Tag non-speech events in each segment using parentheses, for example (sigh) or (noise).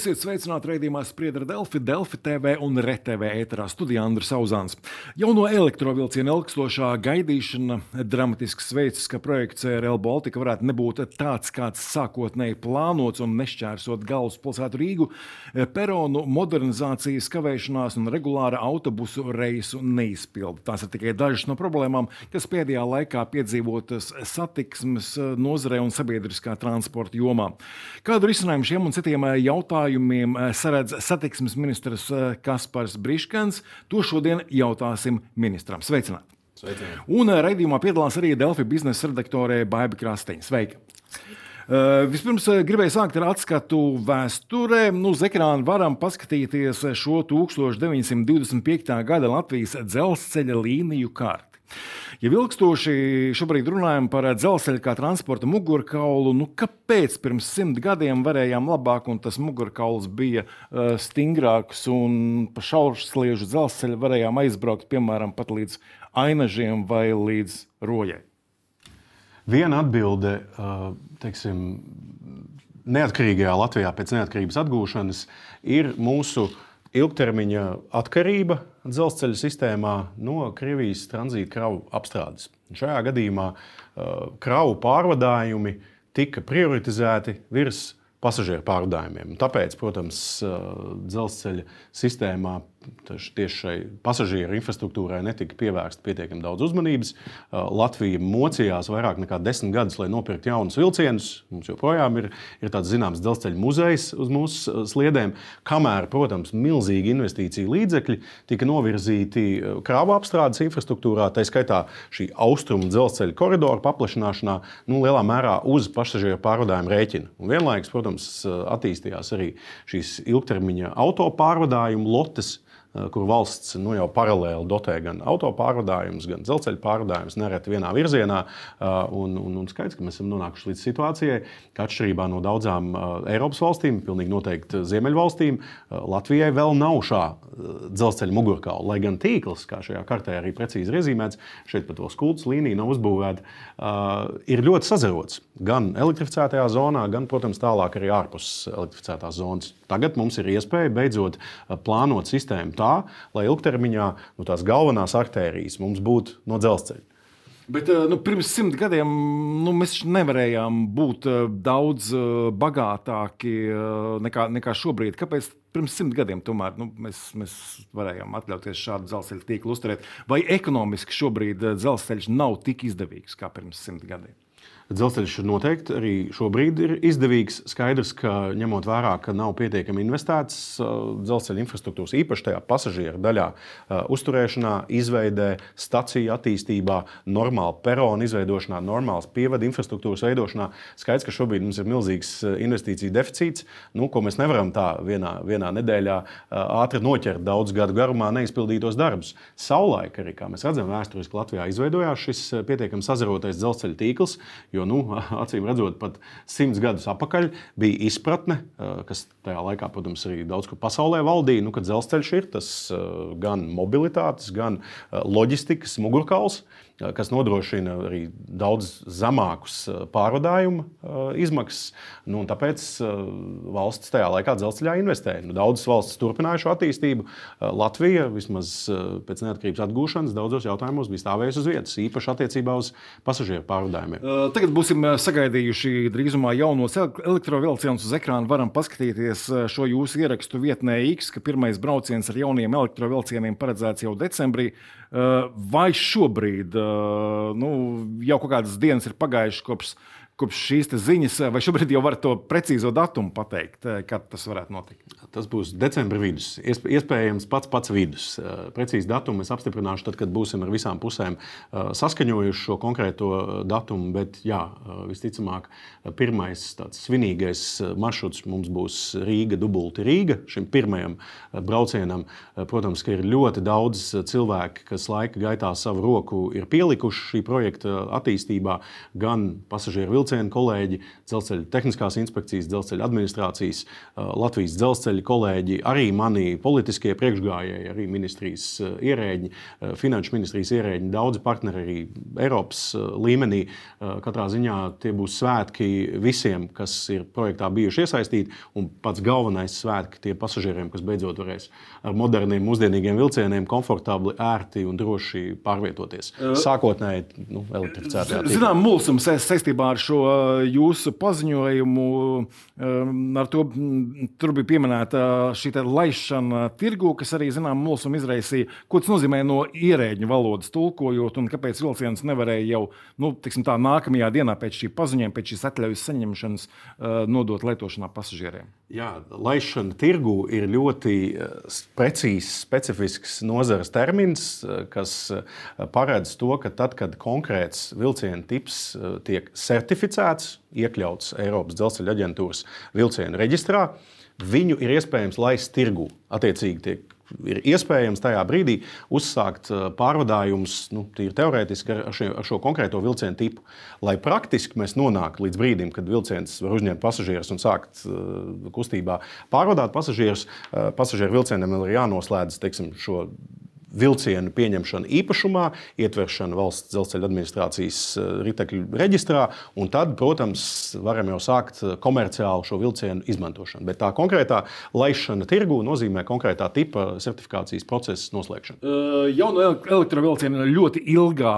Esiet sveicināti raidījumā Spriedra Delfi, Delfi TV un RTV ēterā studijā Andris Uzāns. Jau no elektrovilciena ilgstošā gaidīšana dramatisks veids, ka projekts RL Baltica varētu nebūt tāds, kāds sākotnēji plānots un nešķērsot galvaspilsētu Rīgu, peronu modernizācijas kavēšanās un regulāra autobusu reisu neizpildi. Tās ir tikai dažas no problēmām, kas pēdējā laikā piedzīvotas satiksmes nozarē un sabiedriskā transporta jomā. Kādu risinājumu šiem un citiem jautājumiem? Jautājumiem eh, saredz satiksmes ministrs eh, Kaspars Briškans. To šodien jautāsim ministram. Sveicināti! Sveicināti. Un eh, raidījumā piedalās arī Delfi biznesa redaktore Baiba Krasteņa. Sveika! Uh, vispirms gribēju sākt ar atskatu vēsturē. Nu, uz ekrāna varam paskatīties šo 1925. gada Latvijas dzelzceļa līniju kārtu. Ja ilgstoši šobrīd runājam par dzelzceļa kā transporta mugurkaulu, nu kāpēc pirms simt gadiem varējām labāk, un tas mugurkauls bija uh, stingrāks, un pa šaursliežu dzelzceļa varējām aizbraukt piemēram pat līdz ainažiem vai līdz rojai? Viena atbilde, uh, teiksim, neatkarīgajā Latvijā pēc neatkarības atgūšanas ir mūsu ilgtermiņa atkarība dzelzceļa sistēmā no Krievijas tranzīta kravu apstrādes. Šajā gadījumā uh, kravu pārvadājumi tika prioritizēti virs pasažieru pārvadājumiem. Tāpēc, protams, uh, dzelzceļa sistēmā tieši šai pasažieru infrastruktūrai netika pievērsta pietiekami daudz uzmanības. Uh, Latvija mocījās vairāk nekā desmit gadus, lai nopirktu jaunus vilcienus. Mums joprojām ir, ir tāds zināms dzelzceļa muzejs uz mūsu uh, sliedēm, kamēr, protams, milzīgi investīciju līdzekļi tika novirzīti uh, krāvu apstrādes infrastruktūrā, tā skaitā šī austrumu dzelzceļa koridora paplašināšanā, nu, lielā mērā uz pasažieru pārvadājumu rēķina. Un vienlaikus, protams, attīstījās arī šīs ilgtermiņa auto pārvadājumu lotes. Eh, kur valsts nu, jau paralēli dotē gan auto pārvadājumus, gan dzelzceļa pārvadājumus, nereti vienā virzienā. Eh, un, un, un skaidrs, ka mēs esam nonākuši līdz situācijai, ka atšķirībā no daudzām eh, Eiropas valstīm, pilnīgi noteikti Ziemeļvalstīm, Latvijai vēl nav šā dzelzceļa mugurkaula. Lai gan tīkls, kā šajā kartē arī precīzi iezīmēts, šeit pat vēl skultas līnija nav uzbūvēta, ir ļoti sazarots gan elektrificētajā zonā, gan, protams, tālāk arī ārpus elektrificētās zonas. Tagad mums ir iespēja beidzot plānot sistēmu tā, lai ilgtermiņā nu, tās galvenās artērijas mums būtu no dzelzceļa. Bet nu, pirms simt gadiem nu, mēs nevarējām būt daudz bagātāki nekā, nekā šobrīd. Kāpēc pirms simt gadiem tomēr, nu, mēs, mēs varējām atļauties šādu dzelzceļa tīklu uzturēt? Vai ekonomiski šobrīd dzelzceļš nav tik izdevīgs kā pirms simt gadiem? Dzelzceļš noteikti arī šobrīd ir izdevīgs. Skaidrs, ka ņemot vērā, ka nav pietiekami investēts uh, dzelzceļa infrastruktūras, īpaši tajā pasažieru daļā, uh, uzturēšanā, izveidē, staciju attīstībā, normāla perona izveidošanā, normālas pievadu infrastruktūras veidošanā. Skaidrs, ka šobrīd mums ir milzīgs uh, investīciju deficīts, nu, ko mēs nevaram tā vienā, vienā nedēļā ātri noķert daudz gadu garumā neizpildītos darbus. Savulaik arī, kā mēs redzam, vēsturiski Latvijā izveidojās šis pietiekami sazarotais dzelzceļa tīkls. Jo, nu, (laughs) acīm redzot, pat simts gadus atpakaļ bija izpratne, kas tajā laikā, protams, arī daudz kur pasaulē valdīja, nu, ka dzelzceļš ir tas gan mobilitātes, gan loģistikas mugurkauls kas nodrošina arī daudz zemākus pārvadājumu izmaksas. Nu, tāpēc valsts tajā laikā dzelzceļā investēja. Nu, daudzas valstis turpināja šo attīstību. Latvija vismaz pēc neatkarības atgūšanas daudzos jautājumos bija stāvējusi uz vietas, īpaši attiecībā uz pasažieru pārvadājumiem. Tagad būsim sagaidījuši drīzumā jaunos elektrovilcienus uz ekrāna. Varam paskatīties šo jūsu ierakstu vietnē X, ka pirmais brauciens ar jauniem elektrovilcieniem paredzēts jau decembrī. Vai šobrīd nu, jau kaut kādas dienas ir pagājušas kopš, kopš šīs ziņas, vai šobrīd jau var to precīzo datumu pateikt, kad tas varētu notikt? Tas būs decembra vidus. Iespējams, pats pats vidus. Precīzi datumu es apstiprināšu, tad, kad būsim ar visām pusēm saskaņojuši šo konkrēto datumu. Bet, jā, visticamāk, pirmais tāds svinīgais maršruts mums būs Rīga, Dubulti Rīga. Šim pirmajam braucienam, protams, ir ļoti daudz cilvēku, kas laika gaitā savu roku ir pielikuši šī projekta attīstībā, gan pasažieru vilcienu vilcienu kolēģi, dzelzceļa tehniskās inspekcijas, dzelzceļa administrācijas, Latvijas dzelzceļa kolēģi, arī mani politiskie priekšgājēji, arī ministrijas ierēģi, finanšu ministrijas ierēģi, daudzi partneri arī Eiropas līmenī. Katrā ziņā tie būs svētki visiem, kas ir projektā bijuši iesaistīti, un pats galvenais svētki tiem pasažieriem, kas beidzot varēs ar moderniem, mūsdienīgiem vilcieniem komfortabli, ārti un droši pārvietoties. Sākotnēji nu, elektrificētajā tīklā. Zinām, mulsums saistībā ar šo jūsu paziņojumu. Ar to tur bija pieminēta šī laišana tirgu, kas arī zinām, mulsumu izraisīja. Ko tas nozīmē no ierēģu valodas tulkojot, un kāpēc vilciens nevarēja jau nu, tā, nākamajā dienā pēc šī paziņojuma, pēc šīs atļaujas saņemšanas nodot lietošanā pasažieriem? Jā, laišana tirgu ir ļoti precīzs, specifisks nozares termins, kas paredz to, ka tad, kad konkrēts vilciena tips eh, tiek certificēts, iekļauts Eiropas dzelzceļa aģentūras vilcienu reģistrā, viņu ir iespējams laist tirgu. Attiecīgi, tiek ir iespējams tajā brīdī uzsākt eh, pārvadājumus, nu, tīri teorētiski, ar, šie, ar šo konkrēto vilcienu tipu. Lai praktiski mēs nonāktu līdz brīdim, kad vilciens var uzņemt pasažierus un sākt uh, kustībā pārvadāt pasažierus, uh, pasažieru vilcienam ir jānoslēdz teiksim, šo vilcienu pieņemšana īpašumā, ietveršana valsts dzelzceļa administrācijas eh, ritekļu reģistrā, un tad, protams, varam jau sākt eh, komerciāli šo vilcienu izmantošanu. Bet tā konkrētā laišana tirgu nozīmē konkrētā tipa certifikācijas procesa noslēgšanu. Jaunu elektrovilcienu ļoti ilgā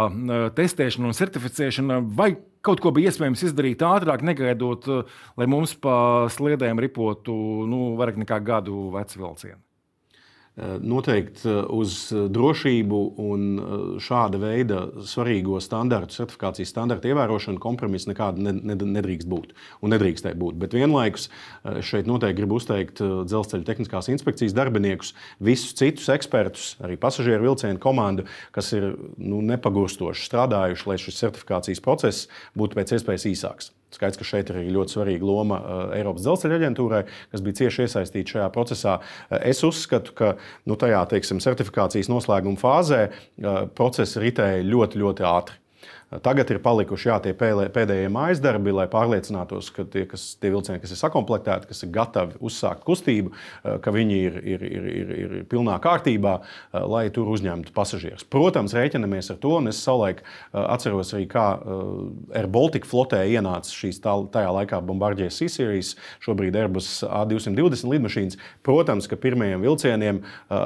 testēšana un certificēšana. Vai kaut ko bija iespējams izdarīt ātrāk, negaidot, lai mums pa sliedēm ripotu nu, vairāk nekā gadu veci vilcieni? Eh, noteikti eh, uz drošību un eh, šāda veida svarīgo standartu, certifikācijas standartu ievērošanu kompromiss nekāda nedrīkst būt un nedrīkstēja būt. Bet vienlaikus šeit noteikti gribu uzteikt dzelzceļa tehniskās inspekcijas darbiniekus, visus citus ekspertus, arī pasažieru vilcienu komandu, kas ir nu, nepagurstoši strādājuši, lai šis certifikācijas process būtu pēc iespējas īsāks. Skaidrs, ka šeit ir ļoti svarīga loma uh, Eiropas dzelzceļa aģentūrai, kas bija cieši iesaistīta šajā procesā. Uh, es uzskatu, ka nu, tajā teiksim, certifikācijas noslēguma fāzē uh, procesi ritēja ļoti, ļoti ātri. Tagad ir palikuši jā, tie pēdējie mājas darbi, lai pārliecinātos, ka tie, kas, tie vilcieni, kas ir sakomplektēti, kas ir gatavi uzsākt kustību, eh, ka viņi ir, ir, ir, ir, ir pilnā kārtībā, eh, lai tur uzņemtu pasažierus. Protams, rēķinamies ar to, un es savulaik eh, atceros arī, kā Air Baltica flotē ienāca šīs tā, tajā laikā Bombardier C-Series, šobrīd Airbus A220 lidmašīnas. Protams, ka pirmajiem vilcieniem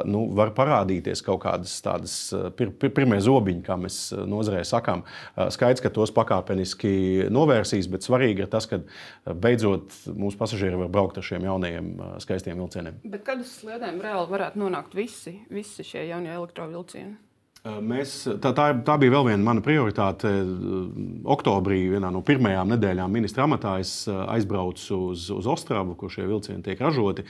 nu, var parādīties kaut kādas tādas pir, pir, pirmie zobiņi, kā mēs nozarē sakām Skaidrs, ka tos pakāpeniski novērsīs, bet svarīgi ir tas, ka beidzot mūsu pasažieri var braukt ar šiem jaunajiem, skaistiem vilcieniem. Bet kad uz sliedēm reāli varētu nonākt visi, visi šie jaunie elektrovilcieni? Mēs, tā, tā, tā bija vēl viena mana prioritāte. Oktobrī, vienā no pirmajām nedēļām ministra amatā, es aizbraucu uz, uz Ostravu, kur šie vilcieni tiek ražoti.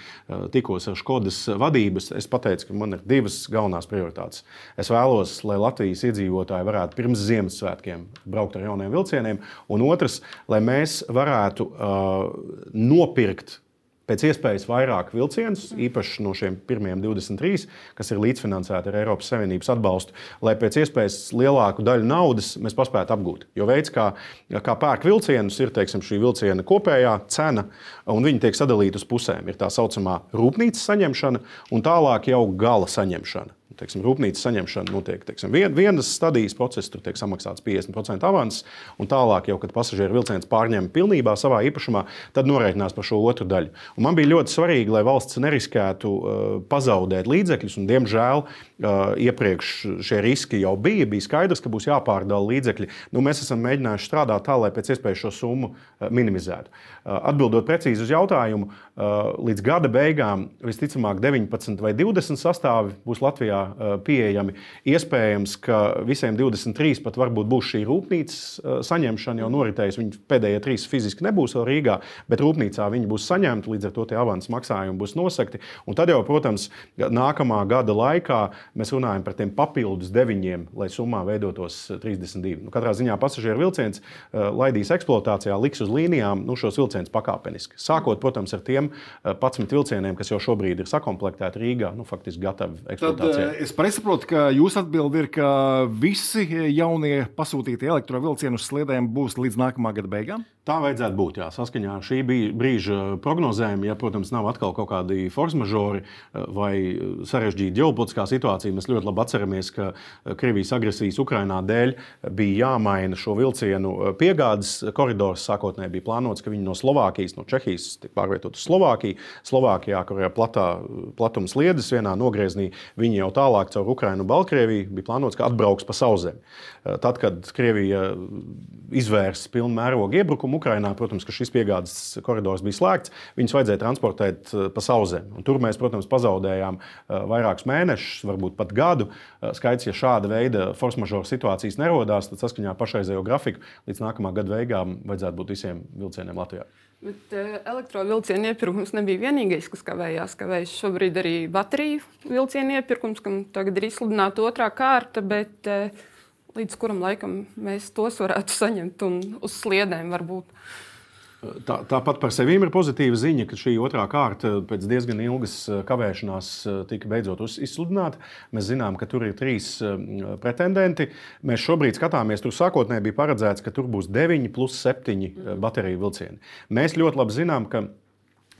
Tikos ar Skodas vadības. Es pateicu, ka man ir divas galvenās prioritātes. Es vēlos, lai Latvijas iedzīvotāji varētu pirms Ziemassvētkiem braukt ar jauniem vilcieniem, un otrs, lai mēs varētu uh, nopirkt pēc iespējas vairāk vilcienus, īpaši no šiem pirmajiem 23, kas ir līdzfinansēti ar Eiropas Savienības atbalstu, lai pēc iespējas lielāku daļu naudas mēs paspētu apgūt. Jo veids, kā, kā pērk vilcienus, ir teiksim, šī vilciena kopējā cena, un viņi tiek sadalīti uz pusēm. Ir tā saucamā rūpnīcas saņemšana un tālāk jau gala saņemšana teiksim, rūpnīcas saņemšana notiek teiksim, vien, vienas stadijas process, tur tiek samaksāts 50% avans, un tālāk, jau, kad pasažieru vilciens pārņem pilnībā savā īpašumā, tad norēķinās par šo otru daļu. Un man bija ļoti svarīgi, lai valsts neriskētu uh, pazaudēt līdzekļus, un diemžēl uh, iepriekš šie riski jau bija. Bija skaidrs, ka būs jāpārdala līdzekļi. Nu, mēs esam mēģinājuši strādāt tā, lai pēc iespējas šo summu uh, minimizētu. Uh, atbildot precīzi uz jautājumu, uh, līdz gada beigām visticamāk 19 vai 20 sastāvi būs Latvijā pieejami. Iespējams, ka visiem 23 pat varbūt būs šī rūpnīcas eh, saņemšana jau noritējusi. Viņi pēdējie trīs fiziski nebūs vēl Rīgā, bet rūpnīcā viņi būs saņemti, līdz ar to tie avans maksājumi būs nosakti. Un tad jau, protams, nākamā gada laikā mēs runājam par tiem papildus deviņiem, lai summā veidotos 32. Nu, katrā ziņā pasažieru vilciens uh, laidīs eksploatācijā, liks uz līnijām nu, šos vilcienus pakāpeniski. Sākot, protams, ar tiem 11 vilcieniem, kas jau šobrīd ir sakomplektēti Rīgā, nu, faktiski gatavi eksploatācijai. Es saprotu, ka jūsu atbilde ir, ka visi jaunie pasūtītie elektrovielcieni uz sliedēm būs līdz nākamā gada beigām? Tā vajadzētu būt. Jā. Saskaņā ar šī brīža prognozēm, ja, protams, nav atkal kaut kādi force majeure vai sarežģīta ģeopolitiskā situācija, mēs ļoti labi atceramies, ka Krievijas agresijas Ukrainā dēļ bija jāmaina šo vilcienu piegādes koridors. Sākotnēji bija plānots, ka viņi no Slovākijas, no Čehijas tiek pārvietot uz Slovākiju. Slovākijā, kur ir platā, platums sliedes vienā nogriezienī, viņi jau tālāk caur Ukrainu un Baltkrieviju bija plānots, ka atbrauks pa sauszemi. Tad, kad Krievija izvērs pilnu mērogu iebrukumu Ukrajinā, protams, ka šis piegādes koridors bija slēgts, viņus vajadzēja transportēt eh, pa sauszemi. Tur mēs, protams, pazaudējām eh, vairākus mēnešus, varbūt pat gadu. Eh, skaidrs, ja šāda veida force majeure situācijas nerodās, tad saskaņā ar pašreizējo grafiku līdz nākamā gada beigām vajadzētu būt visiem vilcieniem Latvijā. Bet uh, elektrovielcienu iepirkums nebija vienīgais, kas kavējās. Kavējas šobrīd arī bateriju vilcienu iepirkums, kam tagad ir izsludināta otrā kārta. Bet, uh, līdz kuram laikam mēs tos varētu saņemt un uz sliedēm varbūt. Tā, tāpat par sevi ir pozitīva ziņa, ka šī otrā kārta pēc diezgan ilgas eh, kavēšanās eh, tika beidzot izsludināta. Mēs zinām, ka tur ir trīs eh, pretendenti. Mēs šobrīd skatāmies, tur sākotnēji bija paredzēts, ka tur būs 9 plus 7 bateriju vilcieni. Mēs ļoti labi zinām, ka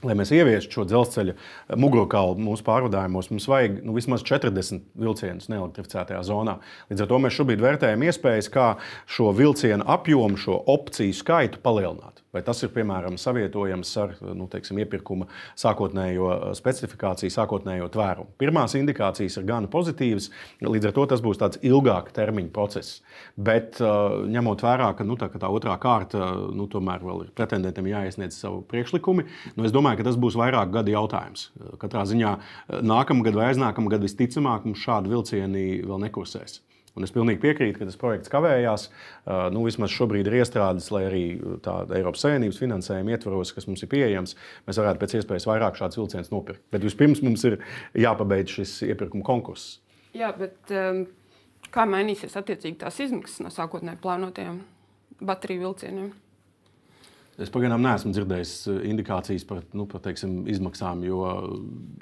Lai mēs ieviestu šo dzelzceļa mugurkaulu mūsu pārvadājumos, mums vajag nu, vismaz 40 vilcienus neelektrificētajā zonā. Līdz ar to mēs šobrīd vērtējam iespējas, kā šo vilcienu apjomu, šo opciju skaitu palielināt. Vai tas ir piemēram savietojams ar nu, teiksim, iepirkuma sākotnējo specifikāciju, sākotnējo tvērumu? Pirmās indikācijas ir gana pozitīvas, līdz ar to tas būs tāds ilgāka termiņa process. Bet ņemot vērā, ka, nu, tā, ka tā otrā kārta nu, tomēr vēl ir pretendentiem jāiesniedz savu priekšlikumu, nu, es domāju, ka tas būs vairāk gadu jautājums. Katrā ziņā nākamgad vai aiznākamgad visticamāk mums šādi vilcieni vēl nekursēs. Un es pilnīgi piekrītu, ka tas projekts kavējās. Uh, nu, vismaz šobrīd ir iestrādes, lai arī tāda Eiropas Savienības finansējuma ietvaros, kas mums ir pieejams, mēs varētu pēc iespējas vairāk šādus vilcienus nopirkt. Bet vispirms mums ir jāpabeidz šis iepirkuma konkurss. Jā, bet um, kā mainīsies attiecīgi tās izmaksas no sākotnēji plānotajiem bateriju vilcieniem? Es pagaidām neesmu dzirdējis eh, indikācijas par, nu, par teiksim, izmaksām, jo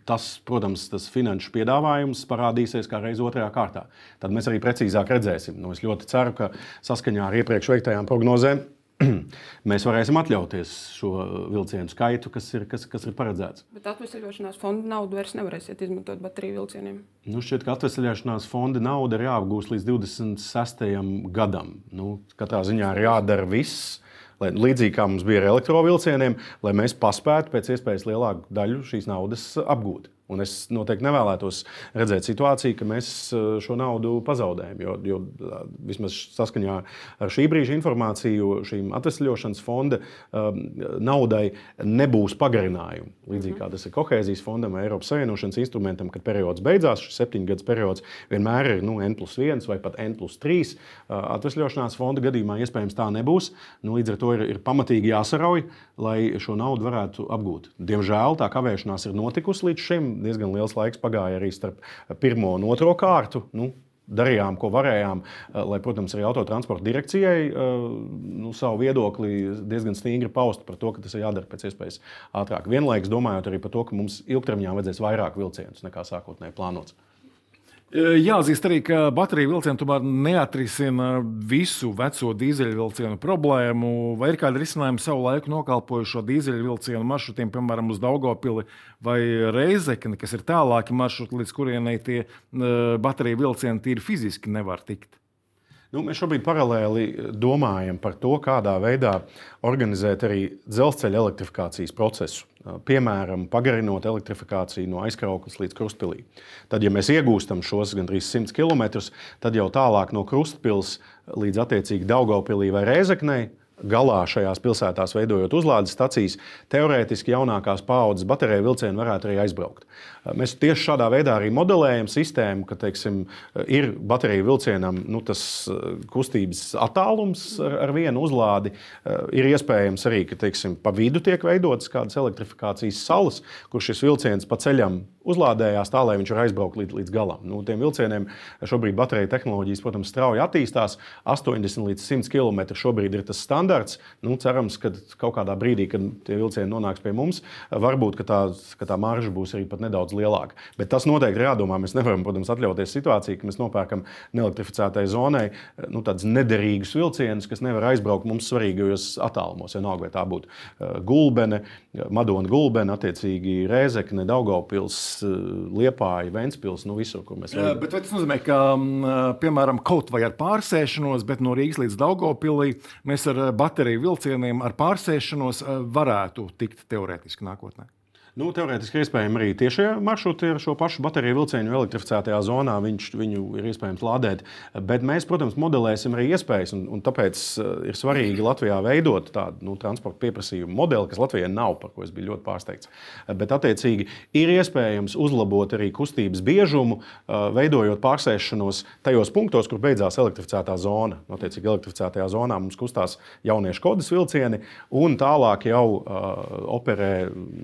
tas, protams, tas finanšu piedāvājums parādīsies kā reiz otrajā kārtā. Tad mēs arī precīzāk redzēsim. Nu, es ļoti ceru, ka saskaņā ar iepriekš veiktajām prognozēm (clears throat) mēs varēsim atļauties šo vilcienu skaitu, kas ir, kas, kas ir paredzēts. Bet atvesļošanās fonda naudu vairs nevarēsiet izmantot bateriju vilcieniem. Nu, šķiet, ka atvesļošanās fonda nauda ir jāapgūst līdz 26. gadam. Nu, katrā ziņā ir jādara viss lai līdzīgi kā mums bija ar elektrovielcieniem, lai mēs paspētu pēc iespējas lielāku daļu šīs naudas apgūt. Un es noteikti nevēlētos redzēt situāciju, ka mēs eh, šo naudu pazaudējam. Jo, jo eh, vismaz saskaņā ar šī brīža informāciju, šīm atvesļošanas fonda um, naudai nebūs pagarinājumu. Līdzīgi kā tas ir kohēzijas fondam vai Eiropas Savienošanas instrumentam, kad periods beidzās, šis septiņu gadu periods vienmēr ir nu, N plus 1 vai pat N plus 3. Atvesļošanās fonda gadījumā iespējams tā nebūs. Nu, līdz ar to ir, ir pamatīgi jāsarauj, lai šo naudu varētu apgūt. Diemžēl tā kavēšanās ir notikusi līdz šim diezgan liels laiks pagāja arī starp pirmo un otro kārtu. Nu, darījām, ko varējām, eh, lai, protams, arī autotransporta direkcijai eh, nu, savu viedokli diezgan stingri paust par to, ka tas ir jādara pēc iespējas ātrāk. Vienlaikus domājot arī par to, ka mums ilgtermiņā vajadzēs vairāk vilcienus nekā sākotnēji plānots. Jāatzīst arī, ka bateriju vilcieni tomēr neatrisina visu veco dīzeļvilcienu problēmu. Vai ir kāda risinājuma savu laiku nokalpojušo dīzeļvilcienu maršrutiem, piemēram, uz Daugopili vai Reizekni, kas ir tālāki maršruti, līdz kurienei tie bateriju vilcieni tīri fiziski nevar tikt? Nu, mēs šobrīd paralēli domājam par to, kādā veidā organizēt arī dzelzceļa elektrifikācijas procesu piemēram, pagarinot elektrifikāciju no aizkrauklas līdz krustpilī. Tad, ja mēs iegūstam šos gandrīz 100 km, tad jau tālāk no krustpils līdz attiecīgi Daugaupilī vai Rēzeknei galā šajās pilsētās veidojot uzlādes stacijas, teorētiski jaunākās paaudzes bateriju vilcieni varētu arī aizbraukt. Mēs tieši šādā veidā arī modelējam sistēmu, ka teiksim, ir bateriju vilcienam nu, tas eh, kustības attālums ar, ar vienu uzlādi. Eh, ir iespējams arī, ka teiksim, pa vidu tiek veidotas kādas elektrifikācijas salas, kur šis vilciens pa ceļam uzlādējās tā, lai viņš var aizbraukt līdz, līdz galam. Nu, tiem vilcieniem šobrīd bateriju tehnoloģijas, protams, strauji attīstās. 80 līdz 100 km šobrīd ir tas standarts. Nu, cerams, ka kaut kādā brīdī, kad tie vilcieni nonāks pie mums, varbūt tā, tā marža būs arī nedaudz lielāka. Bet tas noteikti ir jādomā. Mēs nevaram, protams, atļauties situāciju, ka mēs nopērkam neelektrificētai zonai nu, tādus nederīgus vilcienus, kas nevar aizbraukt mums svarīgajos attālumos. Vienalga, vai tā būtu Gulbene, Madona Gulbene, attiecīgi Rēzekne, Daugaupils, uh, Liepāja, Ventspils, nu visur, kur mēs varam. Bet tas nozīmē, ka, piemēram, kaut vai ar pārsēšanos, bet no Rīgas līdz Daugaupilī mēs ar bateriju vilcieniem ar pārsēšanos varētu tikt teorētiski nākotnē. Nu, Teorētiski iespējams arī tiešie maršruti ar šo pašu bateriju vilcienu elektrificētajā zonā. Viņš, viņu ir iespējams lādēt. Bet mēs, protams, modelēsim arī iespējas. Un, un tāpēc uh, ir svarīgi Latvijā veidot tādu nu, transporta pieprasījumu modeli, kas Latvijai nav, par ko es biju ļoti pārsteigts. Bet, attiecīgi, ir iespējams uzlabot arī kustības biežumu, uh, veidojot pārsēšanos tajos punktos, kur beidzās elektrificētā zona. Attiecīgi, elektrificētajā zonā mums kustās jauniešu kodas vilcieni, un tālāk jau uh, operē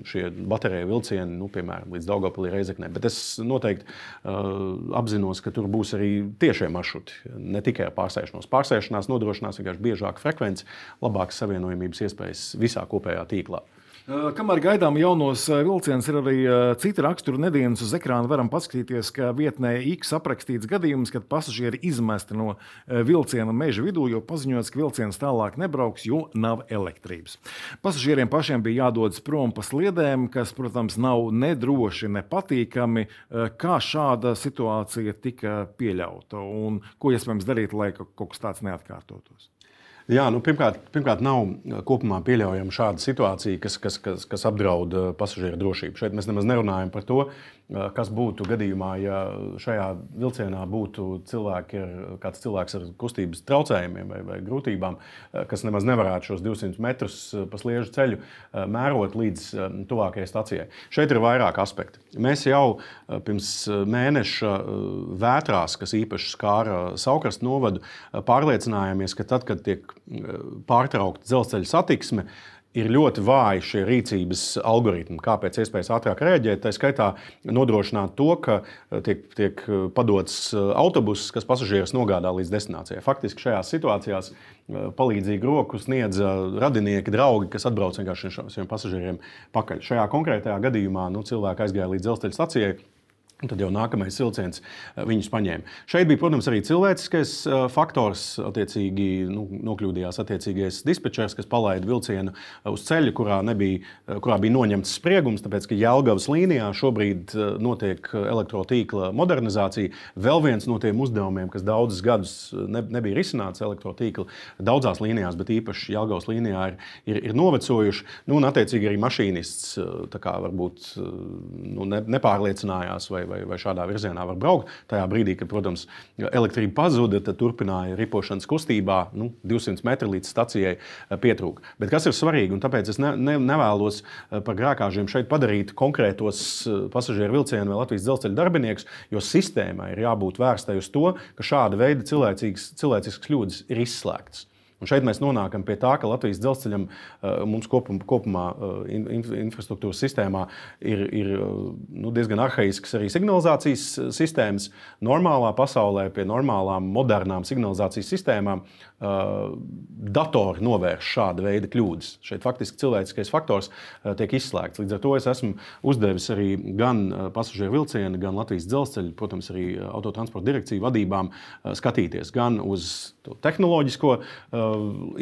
šie bateriju bateriju vilcieni, nu, piemēram, līdz Daugopilī reizeknē. Bet es noteikti uh, apzinos, ka tur būs arī tiešie maršruti, ne tikai pārsēšanos. Pārsēšanās nodrošinās vienkārši biežāku frekvenci, labākas savienojumības iespējas visā kopējā tīklā. Kamēr gaidām jaunos vilcienus, ir arī cita rakstura nedēļas uz ekrāna. Varam paskatīties, ka vietnē X aprakstīts gadījums, kad pasažieri izmesti no vilciena meža vidū, jo paziņots, ka vilciens tālāk nebrauks, jo nav elektrības. Pasažieriem pašiem bija jādodas prom pa sliedēm, kas, protams, nav nedroši, nepatīkami. Kā šāda situācija tika pieļauta un ko iespējams darīt, lai kaut kas tāds neatkārtotos? Jā, nu, pirmkārt, pirmkārt, nav kopumā pieļaujama šāda situācija, kas, kas, kas, kas apdraud pasažieru drošību. Šeit mēs nemaz nerunājam par to, kas būtu gadījumā, ja šajā vilcienā būtu cilvēki ar, kāds cilvēks ar kustības traucējumiem vai, vai grūtībām, kas nemaz nevarētu šos 200 metrus pa sliežu ceļu mērot līdz tuvākajai stacijai. Šeit ir vairāk aspekti. Mēs jau pirms mēneša vētrās, kas īpaši skāra Saukrastu novadu, pārliecinājāmies, ka tad, kad tiek pārtraukta dzelzceļa satiksme, ir ļoti vāji šie rīcības algoritmi, kā pēc iespējas ātrāk rēģēt. Tā skaitā nodrošināt to, ka tiek, tiek padots autobuss, kas pasažierus nogādā līdz destinācijai. Faktiski šajās situācijās palīdzīgu roku sniedz radinieki, draugi, kas atbrauc vienkārši šiem pasažieriem pakaļ. Šajā konkrētajā gadījumā nu, cilvēki aizgāja līdz dzelzceļa stacijai Tad jau nākamais vilciens eh, viņus paņēma. Šeit bija, protams, arī cilvēciskais eh, faktors. Attiecīgi, nu, nokļūdījās attiecīgais dispečers, kas palaida vilcienu eh, uz ceļa, kurā, nebija, kurā bija noņemts spriegums. Tāpēc, ka Jālgavas līnijā šobrīd notiek elektrotīkla modernizācija. Vēl viens no tiem uzdevumiem, kas daudzus gadus ne, nebija risināts elektrotīkla daudzās līnijās, bet īpaši Jālgavas līnijā ir, ir, ir novecojuši. Nu, un, attiecīgi, arī mašīnists kā, varbūt nu, ne, nepārliecinājās vai, vai, vai šādā virzienā var braukt. Tajā brīdī, kad, protams, elektrība pazuda, tad turpināja ripošanas kustībā, nu, 200 metri līdz stacijai eh, pietrūka. Bet kas ir svarīgi, un tāpēc es ne, ne, nevēlos eh, par grākāžiem šeit padarīt konkrētos eh, pasažieru vilcienu vai Latvijas dzelzceļa darbiniekus, jo sistēmai ir jābūt vērstai uz to, ka šāda veida cilvēciskas kļūdas ir izslēgtas. Un šeit mēs nonākam pie tā, ka Latvijas dzelzceļam eh, mums kopum, kopumā eh, infrastruktūras sistēmā ir, ir eh, nu, diezgan arhaisks arī signalizācijas sistēmas. Normālā pasaulē pie normālām, modernām signalizācijas sistēmām datori novērš šāda veida kļūdas. Šeit faktiski cilvēciskais faktors tiek izslēgts. Līdz ar to es esmu uzdevis arī gan pasažieru vilcienu, gan Latvijas dzelzceļa, protams, arī autotransporta direkciju vadībām skatīties gan uz tehnoloģisko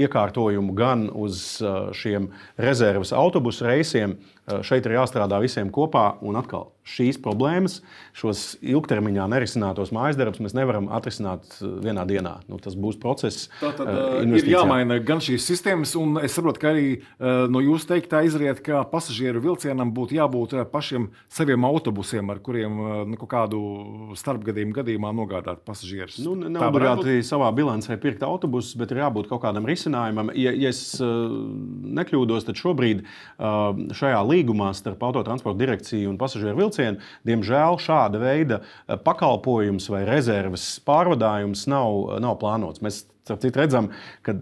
iekārtojumu, gan uz šiem rezerves autobusu reisiem. Šeit ir jāstrādā visiem kopā. Un atkal šīs problēmas, šos ilgtermiņā nerisinātos mājas darbus, mēs nevaram atrisināt vienā dienā. Nu, tas būs process. Tā tad uh, ir jāmaina gan šīs sistēmas, un es saprotu, ka arī no jūsu teiktā izriet, ka pasažieru vilcienam būtu jābūt pašiem saviem autobusiem, ar kuriem nu, kādu starpgadījumu gadījumā nogādāt pasažierus. Nu, nav obligāti savā bilancē pirkt autobusus, bet ir jābūt kaut kādam risinājumam. Ja, ja es nekļūdos, tad šobrīd šajā līnijā līgumā starp autotransporta direkciju un pasažieru vilcienu, diemžēl šāda veida pakalpojums vai rezerves pārvadājums nav, nav plānots. Mēs citu, redzam, ka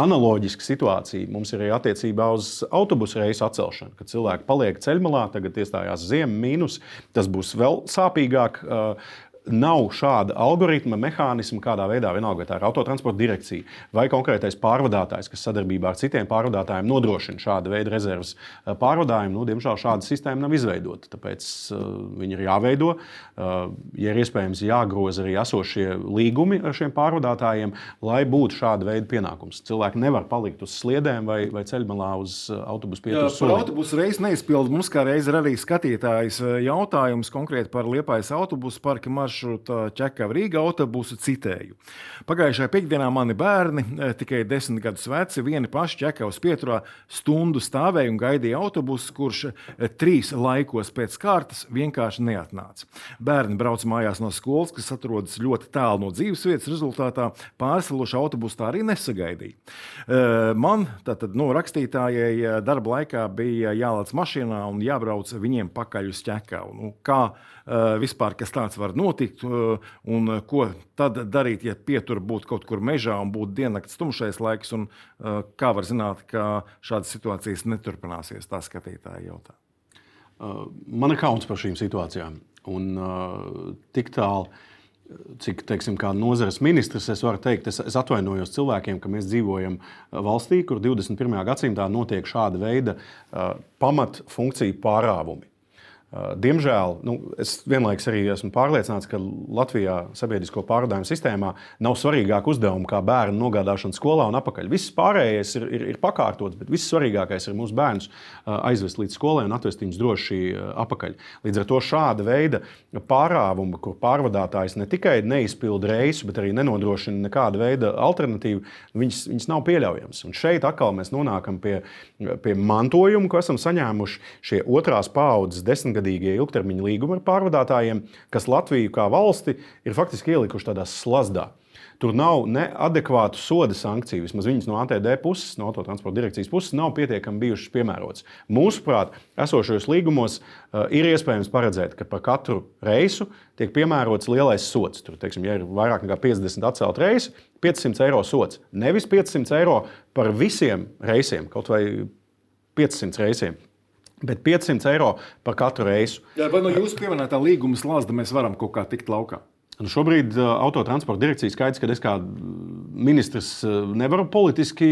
analoģiska situācija mums ir arī attiecībā uz autobusu reisu atcelšanu. Kad cilvēki paliek ceļmalā, tagad iestājās ziema, mīnus, tas būs vēl sāpīgāk. Uh, nav šāda algoritma, mehānisma, kādā veidā vienalga, vai tā ir autotransporta direkcija vai konkrētais pārvadātājs, kas sadarbībā ar citiem pārvadātājiem nodrošina šāda veida rezerves eh, pārvadājumu. Nu, diemžēl šāda sistēma nav izveidota. Tāpēc uh, viņi ir jāveido. Uh, ja ir iespējams, jāgroza arī esošie līgumi ar šiem pārvadātājiem, lai būtu šāda veida pienākums. Cilvēki nevar palikt uz sliedēm vai, vai ceļmalā uz autobusu pieturas. Par autobusu reizi neizpildu. Mums kā reiz ir arī skatītājs jautājums konkrēti par Liepājas autobusu parka maršruta ķekava Rīga autobusu citēju. Pagājušajā piekdienā mani bērni, tikai desmit gadus veci, vieni paši ķekavas pieturā stundu stāvēja un gaidīja autobusu, kurš trīs laikos pēc kārtas vienkārši neatnāca. Bērni brauc mājās no skolas, kas atrodas ļoti tālu no dzīvesvietas, rezultātā pārsalošu autobusu tā arī nesagaidīja. Man, tātad, nu, rakstītājai, darba laikā bija jālaic mašīnā un jābrauc viņiem pakaļ uz ķekavu. Nu, kā vispār kas tāds var notikt, un ko tad darīt, ja pietur būtu kaut kur mežā un būtu diennakts tumšais laiks, un kā var zināt, ka šādas situācijas neturpināsies, tā skatītāji jautā. Man ir kauns par šīm situācijām. Un, tik tālu, cik teiksim, nozares ministrs, es varu teikt, es, es atvainojos cilvēkiem, ka mēs dzīvojam valstī, kur 21. gadsimtā notiek šāda veida uh, pamatfunkciju pārāvumi. Diemžēl nu, es vienlaikus arī esmu pārliecināts, ka Latvijā sabiedrisko pārvadājumu sistēmā nav svarīgāk uzdevumi kā bērnu nogādāšana skolā un atpakaļ. Viss pārējais ir, ir, ir pakārtots, bet viss svarīgākais ir mūsu bērnus aizvest līdz skolai un atvest viņus droši atpakaļ. Līdz ar to šāda veida pārāvuma, kur pārvadātājs ne tikai neizpilda reisu, bet arī nenodrošina nekāda veida alternatīvu, viņas, viņas nav pieļaujamas. Un šeit atkal mēs nonākam pie, pie mantojuma, ko esam saņēmuši šie otrās paudzes desmitgadīgi desmitgadīgie ilgtermiņa līgumi ar pārvadātājiem, kas Latviju kā valsti ir faktiski ielikuši tādā slazdā. Tur nav neadekvātu soda sankciju. Vismaz viņas no ATD puses, no autotransporta direkcijas puses, nav pietiekami bijušas piemērotas. Mūsuprāt, esošajos līgumos uh, ir iespējams paredzēt, ka par katru reisu tiek piemērots lielais sots. Tur, teiksim, ja ir vairāk nekā 50 atcelt reisi, 500 eiro sots. Nevis 500 eiro par visiem reisiem, kaut vai 500 reisiem bet 500 eiro par katru reisu. Jā, vai no jūsu pieminētā līguma slāzda mēs varam kaut kā tikt laukā? Nu šobrīd uh, autotransporta direkcija skaidrs, ka es kā ministrs uh, nevaru politiski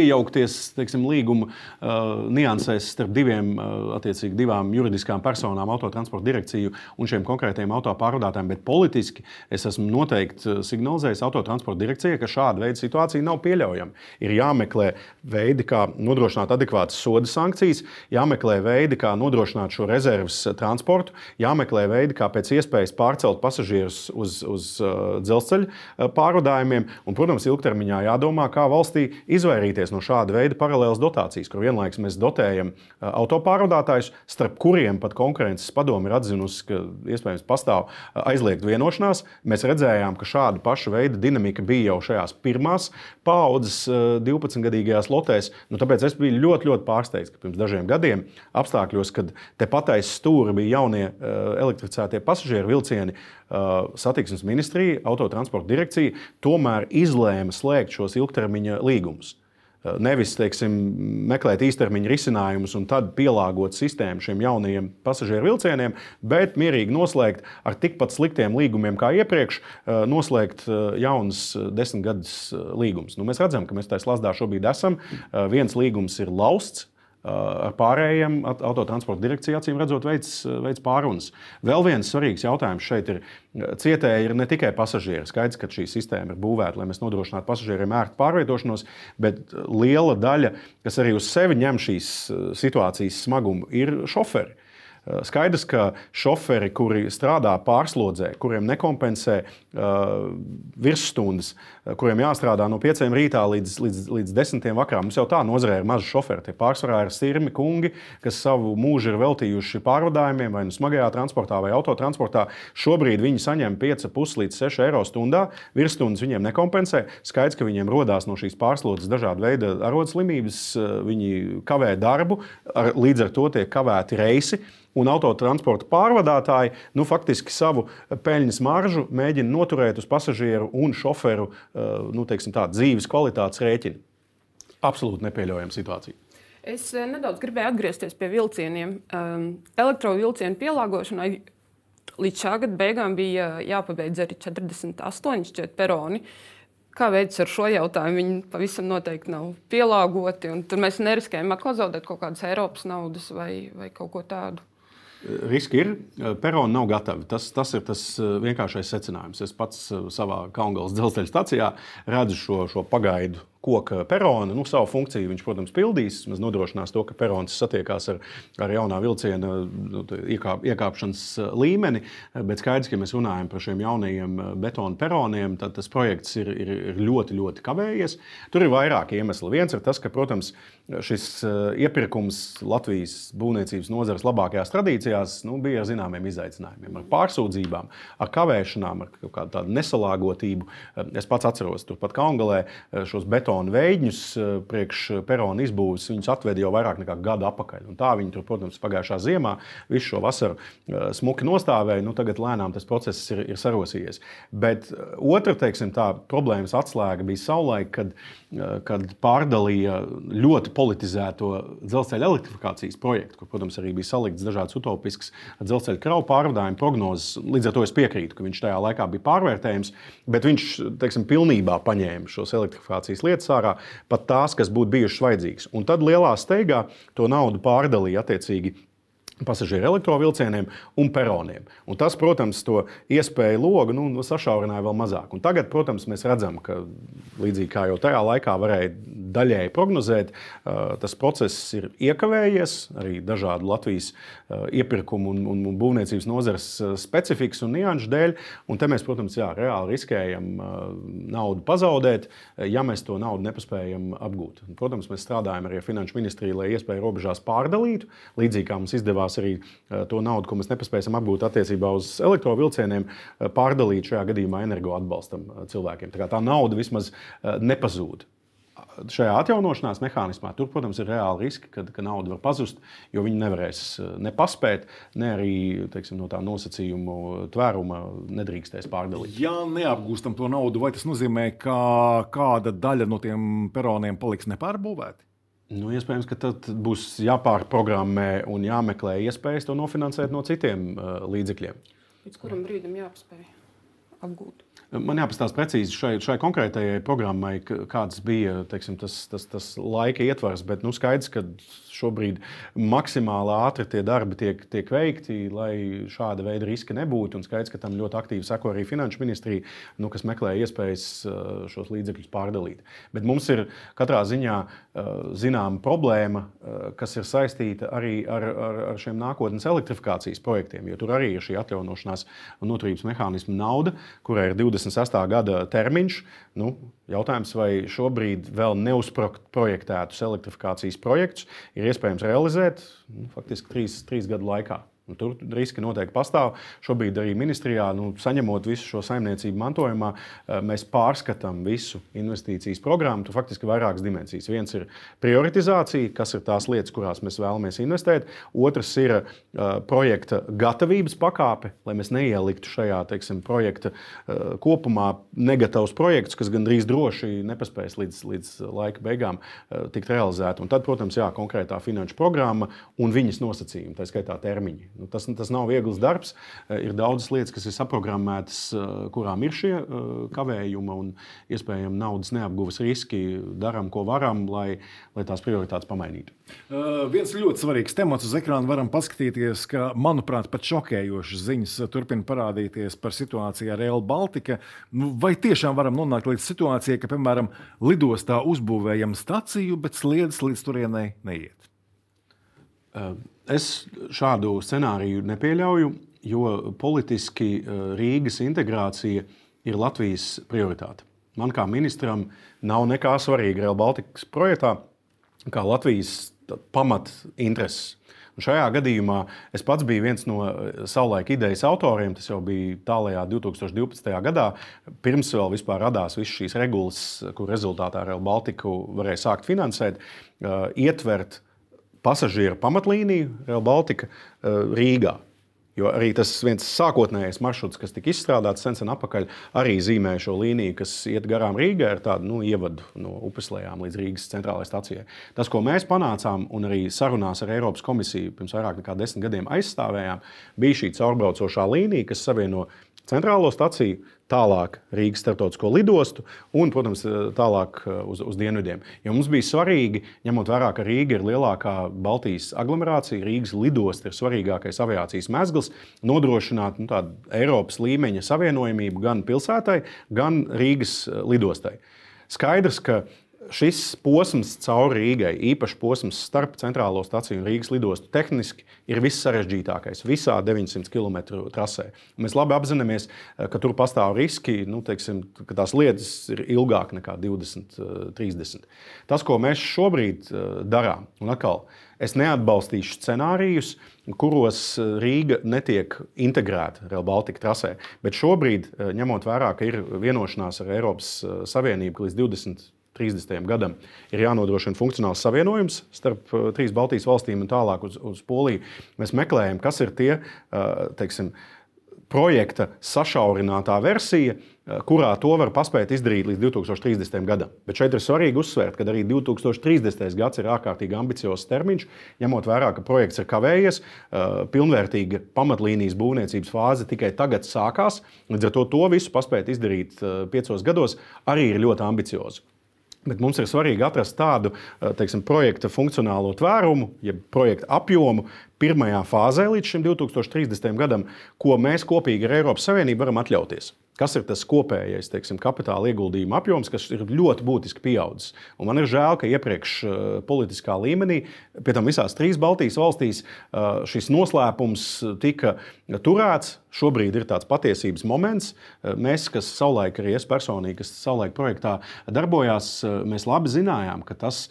iejaukties teiksim, līguma uh, niansēs starp diviem, uh, divām juridiskām personām, autotransporta direkciju un šiem konkrētiem autopārvadātājiem. Bet politiski es esmu noteikti uh, signalizējis autotransporta direkcijai, ka šāda veida situācija nav pieļaujama. Ir jāmeklē veidi, kā nodrošināt adekvātas soda sankcijas, jāmeklē veidi, kā nodrošināt šo rezerves transportu, jāmeklē veidi, kā pēc iespējas pārcelt pasažierus uz uz, uz uh, dzelzceļa uh, pārvadājumiem. Un, protams, ilgtermiņā jādomā, kā valstī izvairīties no šāda veida paralēlas dotācijas, kur vienlaikus mēs dotējam uh, autopārvadātājus, starp kuriem pat konkurences padomu ir atzinusi, ka iespējams pastāv aizliegta vienošanās. Mēs redzējām, ka šāda paša veida dinamika bija jau šajās pirmās paudzes 12-gadīgajās lotēs. Nu, tāpēc es biju ļoti, ļoti pārsteigts, ka pirms dažiem gadiem apstākļos, kad tepat aiz stūra bija jaunie elektrificētie pasažieru vilcieni, satiksmes ministrija, autotransporta direkcija tomēr izlēma slēgt šos ilgtermiņa līgumus. Nevis teiksim, meklēt īstermiņa risinājumus un tad pielāgot sistēmu šiem jaunajiem pasažieru vilcieniem, bet mierīgi noslēgt ar tikpat sliktiem līgumiem kā iepriekš, noslēgt jaunas desmit gadus līgumus. Nu, mēs redzam, ka mēs tajā slazdā šobrīd esam. Viens līgums ir lausts, ar pārējiem autotransporta direkcija acīm redzot veids, veids pārunas. Vēl viens svarīgs jautājums šeit ir, cietēji ir ne tikai pasažieri. Skaidrs, ka šī sistēma ir būvēta, lai mēs nodrošinātu pasažieriem ērtu pārvietošanos, bet liela daļa, kas arī uz sevi ņem šīs situācijas smagumu, ir šoferi. Skaidrs, ka šoferi, kuri strādā pārslodzē, kuriem nekompensē uh, virsstundas, kuriem jāstrādā no 5 rītā līdz, līdz, līdz 10 vakarā, mums jau tā nozarē ir mazi šoferi. Tie pārsvarā ir sirmi kungi, kas savu mūžu ir veltījuši pārvadājumiem, vai nu smagajā transportā, vai autotransportā. Šobrīd viņi saņem 5,5 līdz 6 eiro stundā. Virsstundas viņiem nekompensē. Skaidrs, ka viņiem rodās no šīs pārslodzes dažādi veidi arodslimības, viņi kavē darbu, līdz ar to tiek kavēti reisi un autotransporta pārvadātāji nu, faktiski savu peļņas maržu mēģina noturēt uz pasažieru un šoferu eh, nu, teiksim, tā, dzīves kvalitātes rēķina. Absolūti nepieļaujama situācija. Es eh, nedaudz gribēju atgriezties pie vilcieniem. Um, elektrovilcienu pielāgošanai līdz šā gada beigām bija jāpabeidz arī 48 šķiet peroni. Kā veids ar šo jautājumu? Viņi pavisam noteikti nav pielāgoti. Tur mēs neriskējam atkal zaudēt kaut kādas Eiropas naudas vai, vai kaut ko tādu. Riski ir, peroni nav gatavi. Tas, tas ir tas eh, vienkāršais secinājums. Es pats eh, savā Kaungals dzelzceļa stacijā redzu šo, šo pagaidu koka peronu. Nu, savu funkciju viņš, protams, pildīs. Mēs nodrošinās to, ka perons satiekās ar, ar jaunā vilciena nu, iekāp, iekāpšanas uh, līmeni. Bet skaidrs, ka ja mēs runājam par šiem jaunajiem uh, betona peroniem, tad tas projekts ir, ir, ir ļoti, ļoti kavējies. Tur ir vairāki iemesli. Viens ir tas, ka, protams, šis uh, iepirkums Latvijas būvniecības nozares labākajās tradīcijās nu, bija ar zināmiem izaicinājumiem, ar pārsūdzībām, ar kavēšanām, ar kādu tādu nesalāgotību. Es pats atceros, turpat Kaungalē šos betona betona veidņus eh, priekš perona izbūves, viņus atveda jau vairāk nekā gadu atpakaļ. Un tā viņi tur, protams, pagājušā ziemā visu šo vasaru eh, smuki nostāvēja. Nu, tagad lēnām tas process ir, ir sarosījies. Bet eh, otra teiksim, tā, problēmas atslēga bija savulaik, kad, kad pārdalīja ļoti politizēto dzelzceļa elektrifikācijas projektu, kur, protams, arī bija salikts dažādas utopiskas dzelzceļa kravu pārvadājumu prognozes. Līdz ar to es piekrītu, ka viņš tajā laikā bija pārvērtējams, bet viņš teiksim, pilnībā paņēma šos elektrifikācijas lietas lietas ārā, pat tās, kas būtu bijušas vajadzīgas. Un tad lielā steigā to naudu pārdalīja attiecīgi pasažieru elektrovielcieniem un peroniem. Un tas, protams, to iespēju logu nu, sašaurināja vēl mazāk. Un tagad, protams, mēs redzam, ka līdzīgi kā jau tajā laikā varēja daļēji prognozēt, tas process ir iekavējies arī dažādu Latvijas iepirkumu un, un, un būvniecības nozares specifikas un nianšu dēļ. Un te mēs, protams, jā, reāli riskējam naudu pazaudēt, ja mēs to naudu nepaspējam apgūt. Un, protams, mēs strādājam arī ar Finanšu ministriju, lai iespēju robežās pārdalītu, līdzīgi kā mums izdevās arī to naudu, ko mēs nepaspējam apgūt attiecībā uz elektrovielcieniem, pārdalīt šajā gadījumā energo atbalstam cilvēkiem. Tā, tā nauda vismaz nepazūd šajā atjaunošanās mehānismā, tur, protams, ir reāli riski, ka, ka nauda var pazust, jo viņi nevarēs eh, ne paspēt, ne arī teiksim, no tā nosacījumu tvēruma nedrīkstēs pārdalīt. Ja neapgūstam to naudu, vai tas nozīmē, ka kāda daļa no tiem peroniem paliks nepārbūvēta? Nu, iespējams, ka tad būs jāpārprogrammē un jāmeklē iespējas to nofinansēt no citiem uh, līdzekļiem. Līdz kuram brīdim jāpaspēj apgūt? Man jāpastāsta precīzi šai, šai konkrētajai programmai, kāds bija teiksim, tas, tas, tas laika ietvars. Bet nu, skaidrs, ka šobrīd maksimāli ātri tie darbi tiek, tiek veikti, lai šāda veida riski nebūtu. Un skaidrs, ka tam ļoti aktīvi seko arī Finanšu ministrija, nu, kas meklē iespējas šos līdzekļus pārdalīt. Bet mums ir katrā ziņā zināma problēma, kas ir saistīta arī ar, ar, ar šiem nākotnes elektrifikācijas projektiem, jo tur arī ir šī atjaunošanās un noturības mehānisma nauda, kurai ir 26. gada termiņš. Nu, jautājums, vai šobrīd vēl neuzprojektētus elektrifikācijas projektus ir iespējams realizēt nu, faktiski trīs, trīs gadu laikā. Un tur riski noteikti pastāv. Šobrīd arī ministrijā, nu, saņemot visu šo saimniecību mantojumā, eh, mēs pārskatām visu investīcijas programmu. Tur faktiski ir vairākas dimensijas. Viens ir prioritizācija, kas ir tās lietas, kurās mēs vēlamies investēt. Otrs ir uh, projekta gatavības pakāpe, lai mēs neieliktu šajā teiksim, projekta uh, kopumā negatavus projektus, kas gandrīz droši nepaspēs līdz, līdz laika beigām uh, tikt realizēti. Un tad, protams, jā, konkrētā finanšu programma un viņas nosacījumi, tā skaitā termiņi. Nu, tas, tas nav viegls darbs. Eh, ir daudzas lietas, kas ir saprogrammētas, eh, kurām ir šie eh, kavējumi un iespējami naudas neapguves riski. Darām, ko varam, lai, lai tās prioritātes pamainītu. Uh, viens ļoti svarīgs temats uz ekrāna varam paskatīties, ka, manuprāt, pat šokējošas ziņas turpina parādīties par situāciju ar Real Baltica. Nu, vai tiešām varam nonākt līdz situācijai, ka, piemēram, lidostā uzbūvējam staciju, bet sliedas līdz turienei neiet? Uh es šādu scenāriju nepieļauju, jo politiski Rīgas integrācija ir Latvijas prioritāte. Man kā ministram nav nekā svarīga Real Baltikas projektā, kā Latvijas pamat intereses. Un šajā gadījumā es pats biju viens no savulaik idejas autoriem. Tas jau bija tālākajā 2012. gadā. Pirms vēl radās visas šīs regulas, kur rezultātā Real Baltiku varēja sākt finansēt, ietvert pasažieru pamatlīniju Real Baltica Rīgā. Jo arī tas viens sākotnējais maršruts, kas tika izstrādāts sen, sen atpakaļ, arī zīmē šo līniju, kas iet garām Rīgai ar tādu nu, ievadu no upes lejām līdz Rīgas centrālajai stacijai. Tas, ko mēs panācām un arī sarunās ar Eiropas komisiju pirms vairāk nekā desmit gadiem aizstāvējām, bija šī caurbraucošā līnija, kas savieno centrālo staciju, tālāk Rīgas starptautisko lidostu un, protams, tālāk uh, uz, uz dienvidiem. Jo mums bija svarīgi, ņemot vērā, ka Rīga ir lielākā Baltijas aglomerācija, Rīgas lidosta ir svarīgākais aviācijas mezgls, nodrošināt nu, tādu Eiropas līmeņa savienojamību gan pilsētai, gan Rīgas uh, lidostai. Skaidrs, ka šis posms cauri Rīgai, īpaši posms starp centrālo staciju un Rīgas lidostu, tehniski ir viss sarežģītākais visā 900 km trasē. Mēs labi apzināmies, eh, ka tur pastāv riski, nu, teiksim, ka tās lietas ir ilgāk nekā 20, 30. Eh, Tas, ko mēs šobrīd eh, darām, un atkal. Es neatbalstīšu scenārijus, kuros Rīga netiek integrēta Real Baltica trasē. Bet šobrīd, ņemot vērā, ka ir vienošanās ar Eiropas Savienību, ka līdz 20 30. gadam ir jānodrošina funkcionāls savienojums starp uh, trīs Baltijas valstīm un tālāk uz, uz Poliju. Mēs meklējam, kas ir tie uh, teiksim, projekta sašaurinātā versija, uh, kurā to var paspēt izdarīt līdz 2030. gadam. Bet šeit ir svarīgi uzsvērt, ka arī 2030. gads ir ārkārtīgi ambiciozs termiņš, ņemot vērā, ka projekts ir kavējies, pilnvērtīga pamatlīnijas būvniecības fāze tikai tagad sākās. Līdz ar to to visu paspēt izdarīt piecos gados arī ir ļoti ambiciozi. Bet mums ir svarīgi atrast tādu eh, teiksim, projekta funkcionālo tvērumu, jeb projekta apjomu pirmajā fāzē līdz 2030. gadam, ko mēs kopīgi ar Eiropas Savienību varam atļauties. Kas ir tas kopējais teiksim, kapitāla ieguldījuma apjoms, kas ir ļoti būtiski pieaudzis? Un man ir žēl, ka iepriekš uh, politiskā līmenī, pie tam visās trīs Baltijas valstīs, uh, šis noslēpums tika turēts. Šobrīd ir tāds patiesības moments. Uh, mēs, kas savulaik arī es personīgi, kas savulaik projektā darbojās, mēs labi zinājām, ka tas,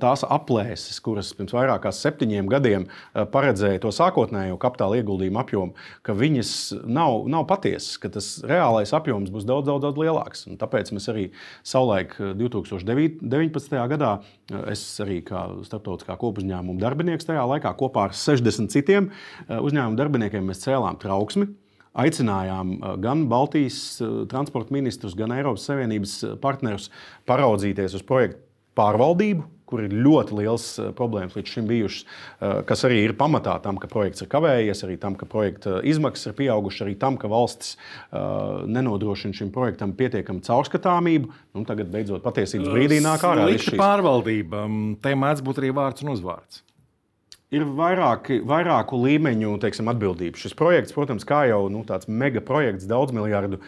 tās aplēses, kuras pirms vairāk kā septiņiem gadiem paredzēja to sākotnējo kapitāla ieguldījumu apjomu, ka viņas nav, nav patiesas, ka tas reālais apjoms būs daudz, daudz, daudz lielāks. Un tāpēc mēs arī savulaik 2019. Eh, gadā, eh, es arī kā starptautiskā kopuzņēmuma darbinieks tajā laikā kopā ar 60 citiem eh, uzņēmumu darbiniekiem mēs cēlām trauksmi. Aicinājām gan Baltijas transporta ministrus, gan Eiropas Savienības partnerus paraudzīties uz projektu pārvaldību, kur ir ļoti liels problēmas līdz šim bijušas, kas arī ir pamatā tam, ka projekts ir kavējies, arī tam, ka projekta izmaksas ir pieaugušas, arī tam, ka valstis nenodrošina šim projektam pietiekamu caurskatāmību. Nu, tagad beidzot patiesības brīdī nāk ārā. Šī pārvaldība, mm, te mēdz būt arī vārds un uzvārds. Ir vairāki, vairāku līmeņu teiksim, atbildība. Šis projekts, protams, kā jau nu, tāds mega projekts, daudz miljardu,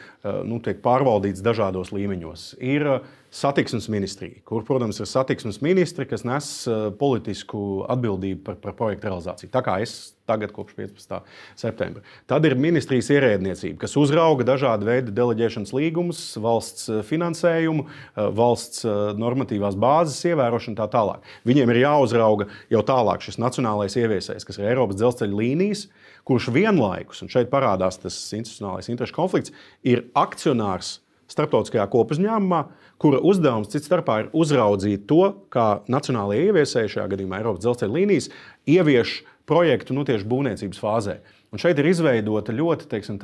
nu, tiek pārvaldīts dažādos līmeņos. Ir uh, satiksmes ministrija, kur, protams, ir satiksmes ministri, kas nes uh, politisku atbildību par, par projektu realizāciju. Tā kā es tagad, kopš 15. septembra. Tad ir ministrijas ierēdniecība, kas uzrauga dažādu veidu deleģēšanas līgumus, valsts uh, finansējumu, uh, valsts normatīvās bāzes ievērošanu un tā tālāk. Viņiem ir jāuzrauga jau tālāk šis nacionālais ieviesējs, kas ir Eiropas dzelzceļa līnijas, kurš vienlaikus, un šeit parādās tas institucionālais interešu konflikts, ir akcionārs starptautiskajā kopuzņēmumā, kura uzdevums cits starpā ir uzraudzīt to, kā nacionālajie ieviesēji, šajā gadījumā Eiropas dzelzceļa līnijas, ievieš projektu nu, tieši būvniecības fāzē. Un šeit ir izveidota ļoti teiksim,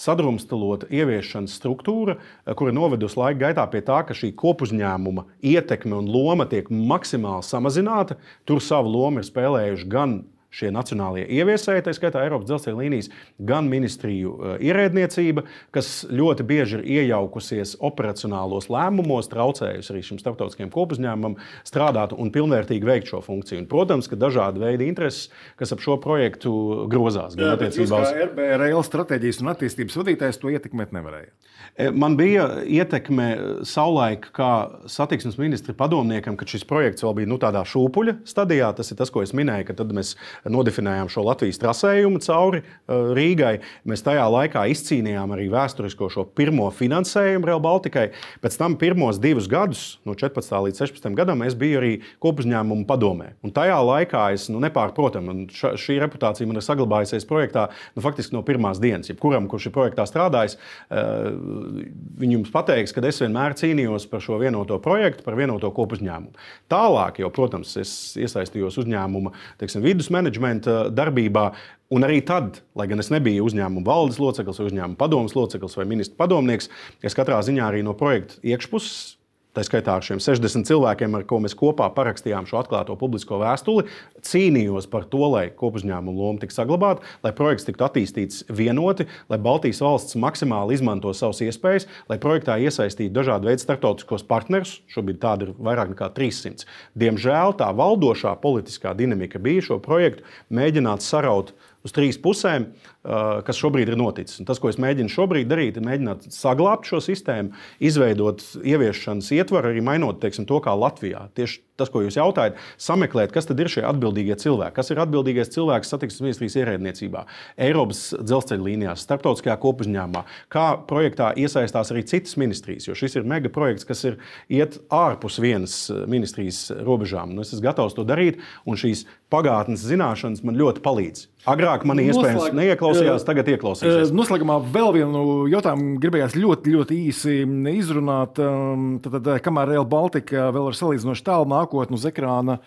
sadrumstalota ieviešanas struktūra, kura novedusi laika gaitā pie tā, ka šī kopuzņēmuma ietekme un loma tiek maksimāli samazināta. Tur savu lomu ir spēlējuši gan šie nacionālie ieviesēji, tā skaitā Eiropas dzelzceļa līnijas, gan ministriju uh, ierēdniecība, kas ļoti bieži ir iejaukusies operacionālos lēmumos, traucējusi arī šim starptautiskajam kopuzņēmumam strādāt un pilnvērtīgi veikt šo funkciju. Un, protams, ka dažādi veidi intereses, kas ap šo projektu grozās, gan attiecībā uz RB Rail stratēģijas un attīstības vadītājs, to ietekmēt nevarēja. E, man bija ietekme savulaik, kā satiksmes ministra padomniekam, kad šis projekts vēl bija nu, tādā šūpuļa stadijā. Tas ir tas, ko es minēju, ka tad mēs nodefinējām šo Latvijas trasējumu cauri Rīgai. Mēs tajā laikā izcīnījām arī vēsturisko šo pirmo finansējumu Real Baltikai. Pēc tam pirmos divus gadus, no 14. līdz 16. gadam, es biju arī kopuzņēmumu padomē. Un tajā laikā es nu, nepārprotami, šī reputācija man ir saglabājusies projektā nu, faktiski no pirmās dienas. Jebkuram, kurš ir projektā strādājis, viņi jums pateiks, ka es vienmēr cīnījos par šo vienoto projektu, par vienoto kopuzņēmumu. Tālāk, jau, protams, es iesaistījos uzņēmuma teiksim, vidus menedžmenta darbībā. Un arī tad, lai gan es nebiju uzņēmuma valdes loceklis, uzņēmuma padomus loceklis vai ministra padomnieks, es katrā ziņā arī no projekta iekšpuses Tā skaitā ar šiem 60 cilvēkiem, ar ko mēs kopā parakstījām šo atklāto publisko vēstuli, cīnījos par to, lai kopuzņēmuma loma tiktu saglabāta, lai projekts tiktu attīstīts vienoti, lai Baltijas valsts maksimāli izmanto savas iespējas, lai projektā iesaistītu dažādu veidu starptautiskos partnerus. Šobrīd tādu ir vairāk nekā 300. Diemžēl tā valdošā politiskā dinamika bija šo projektu mēģināt saraut uz trīs pusēm, kas šobrīd ir noticis. Un tas, ko es mēģinu šobrīd darīt, ir mēģināt saglabāt šo sistēmu, izveidot ieviešanas ietvaru, arī mainot teiksim, to, kā Latvijā. Tieši tas, ko jūs jautājat, sameklēt, kas tad ir šie atbildīgie cilvēki, kas ir atbildīgais cilvēks satiksmes ministrijas ierēdniecībā, Eiropas dzelzceļa līnijās, starptautiskajā kopuzņēmumā, kā projektā iesaistās arī citas ministrijas, jo šis ir mega projekts, kas ir iet ārpus vienas ministrijas robežām. Nu, es esmu gatavs to darīt, un šīs pagātnes zināšanas man ļoti palīdz. Agrāk man iespējams Noslēg... neieklausījās, tagad ieklausīsies. Noslēgumā vēl vienu jautājumu gribējās ļoti, ļoti īsi izrunāt. Tad, tad kamēr Real Baltica vēl ir salīdzinoši tālu nākotnē uz ekrāna,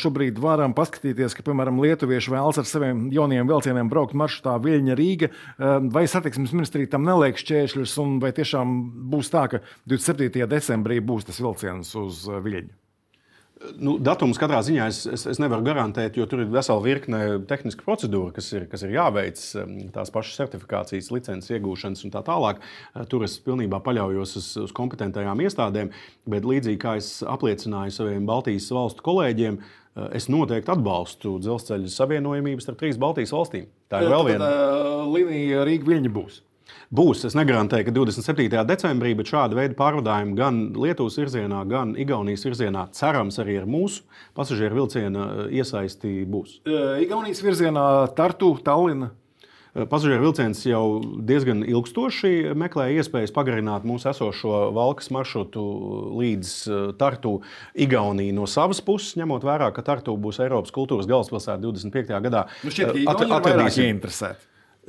šobrīd varam paskatīties, ka, piemēram, lietuvieši vēlas ar saviem jauniem vilcieniem braukt maršrutā Viļņa Rīga. Vai satiksmes ministrija tam neliek šķēršļus, un vai tiešām būs tā, ka 27. decembrī būs tas vilciens uz Viļņu? Nu, datums katrā ziņā es, es, es nevaru garantēt, jo tur ir vesela virkne tehniska procedūra, kas ir, kas ir jāveic, um, tās pašas certifikācijas, licences iegūšanas un tā tālāk. Uh, tur es pilnībā paļaujos uz, uz kompetentajām iestādēm, bet līdzīgi kā es apliecināju saviem Baltijas valstu kolēģiem, uh, es noteikti atbalstu dzelzceļa savienojumības starp trīs Baltijas valstīm. Tā ir vēl viena līnija, Rīga-Viļņa būs. Būs. Es negarantēju, ka 27. decembrī, bet šāda veida pārvadājumi gan Lietuvas virzienā, gan Igaunijas virzienā, cerams, arī ar mūsu pasažieru vilciena eh, iesaisti būs. Igaunijas virzienā Tartu, Tallina. Pasažieru vilciens jau diezgan ilgstoši meklē iespējas pagarināt mūsu esošo valkas maršrutu līdz Tartu, Igaunijai no savas puses, ņemot vērā, ka Tartu būs Eiropas kultūras galvaspilsēta 25. gadā. Nu šķiet, ka At atradīsim.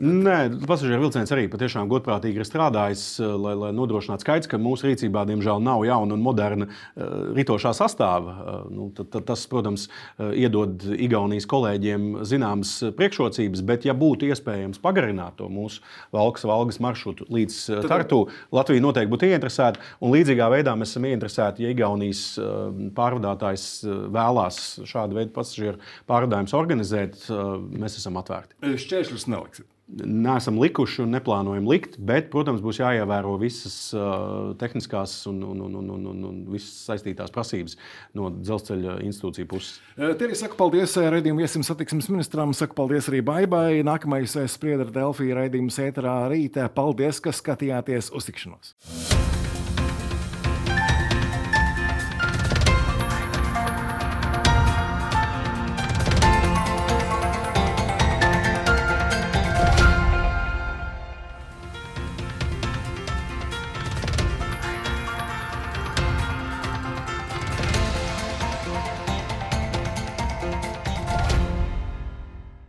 Nē, pasažieru vilciens arī patiešām godprātīgi ir strādājis, eh, lai, lai nodrošinātu skaidrs, ka mūsu rīcībā, diemžēl, nav jauna un moderna uh, ritošā sastāva. Uh, nu, tad, tad tas, protams, iedod Igaunijas kolēģiem zināmas priekšrocības, bet, ja būtu iespējams pagarināt to mūsu valkas, valgas maršrutu līdz uh, Tartu, Latvija noteikti būtu ieinteresēta. Un līdzīgā veidā mēs esam ieinteresēti, ja Igaunijas pārvadātājs vēlās šādu veidu pasažieru pārvadājumus organizēt, mēs esam atvērti. Šķēršļus neliksim neesam likuši un neplānojam likt, bet, protams, būs jāievēro visas uh, tehniskās un, un, un, un, un, un, un visas saistītās prasības no dzelzceļa institūciju puses. Terija saka paldies raidījuma viesim satiksmes ministram, saka paldies arī Baibai. Nākamais spriedra Delfija raidījums ēterā rītā. Paldies, ka skatījāties uz tikšanos!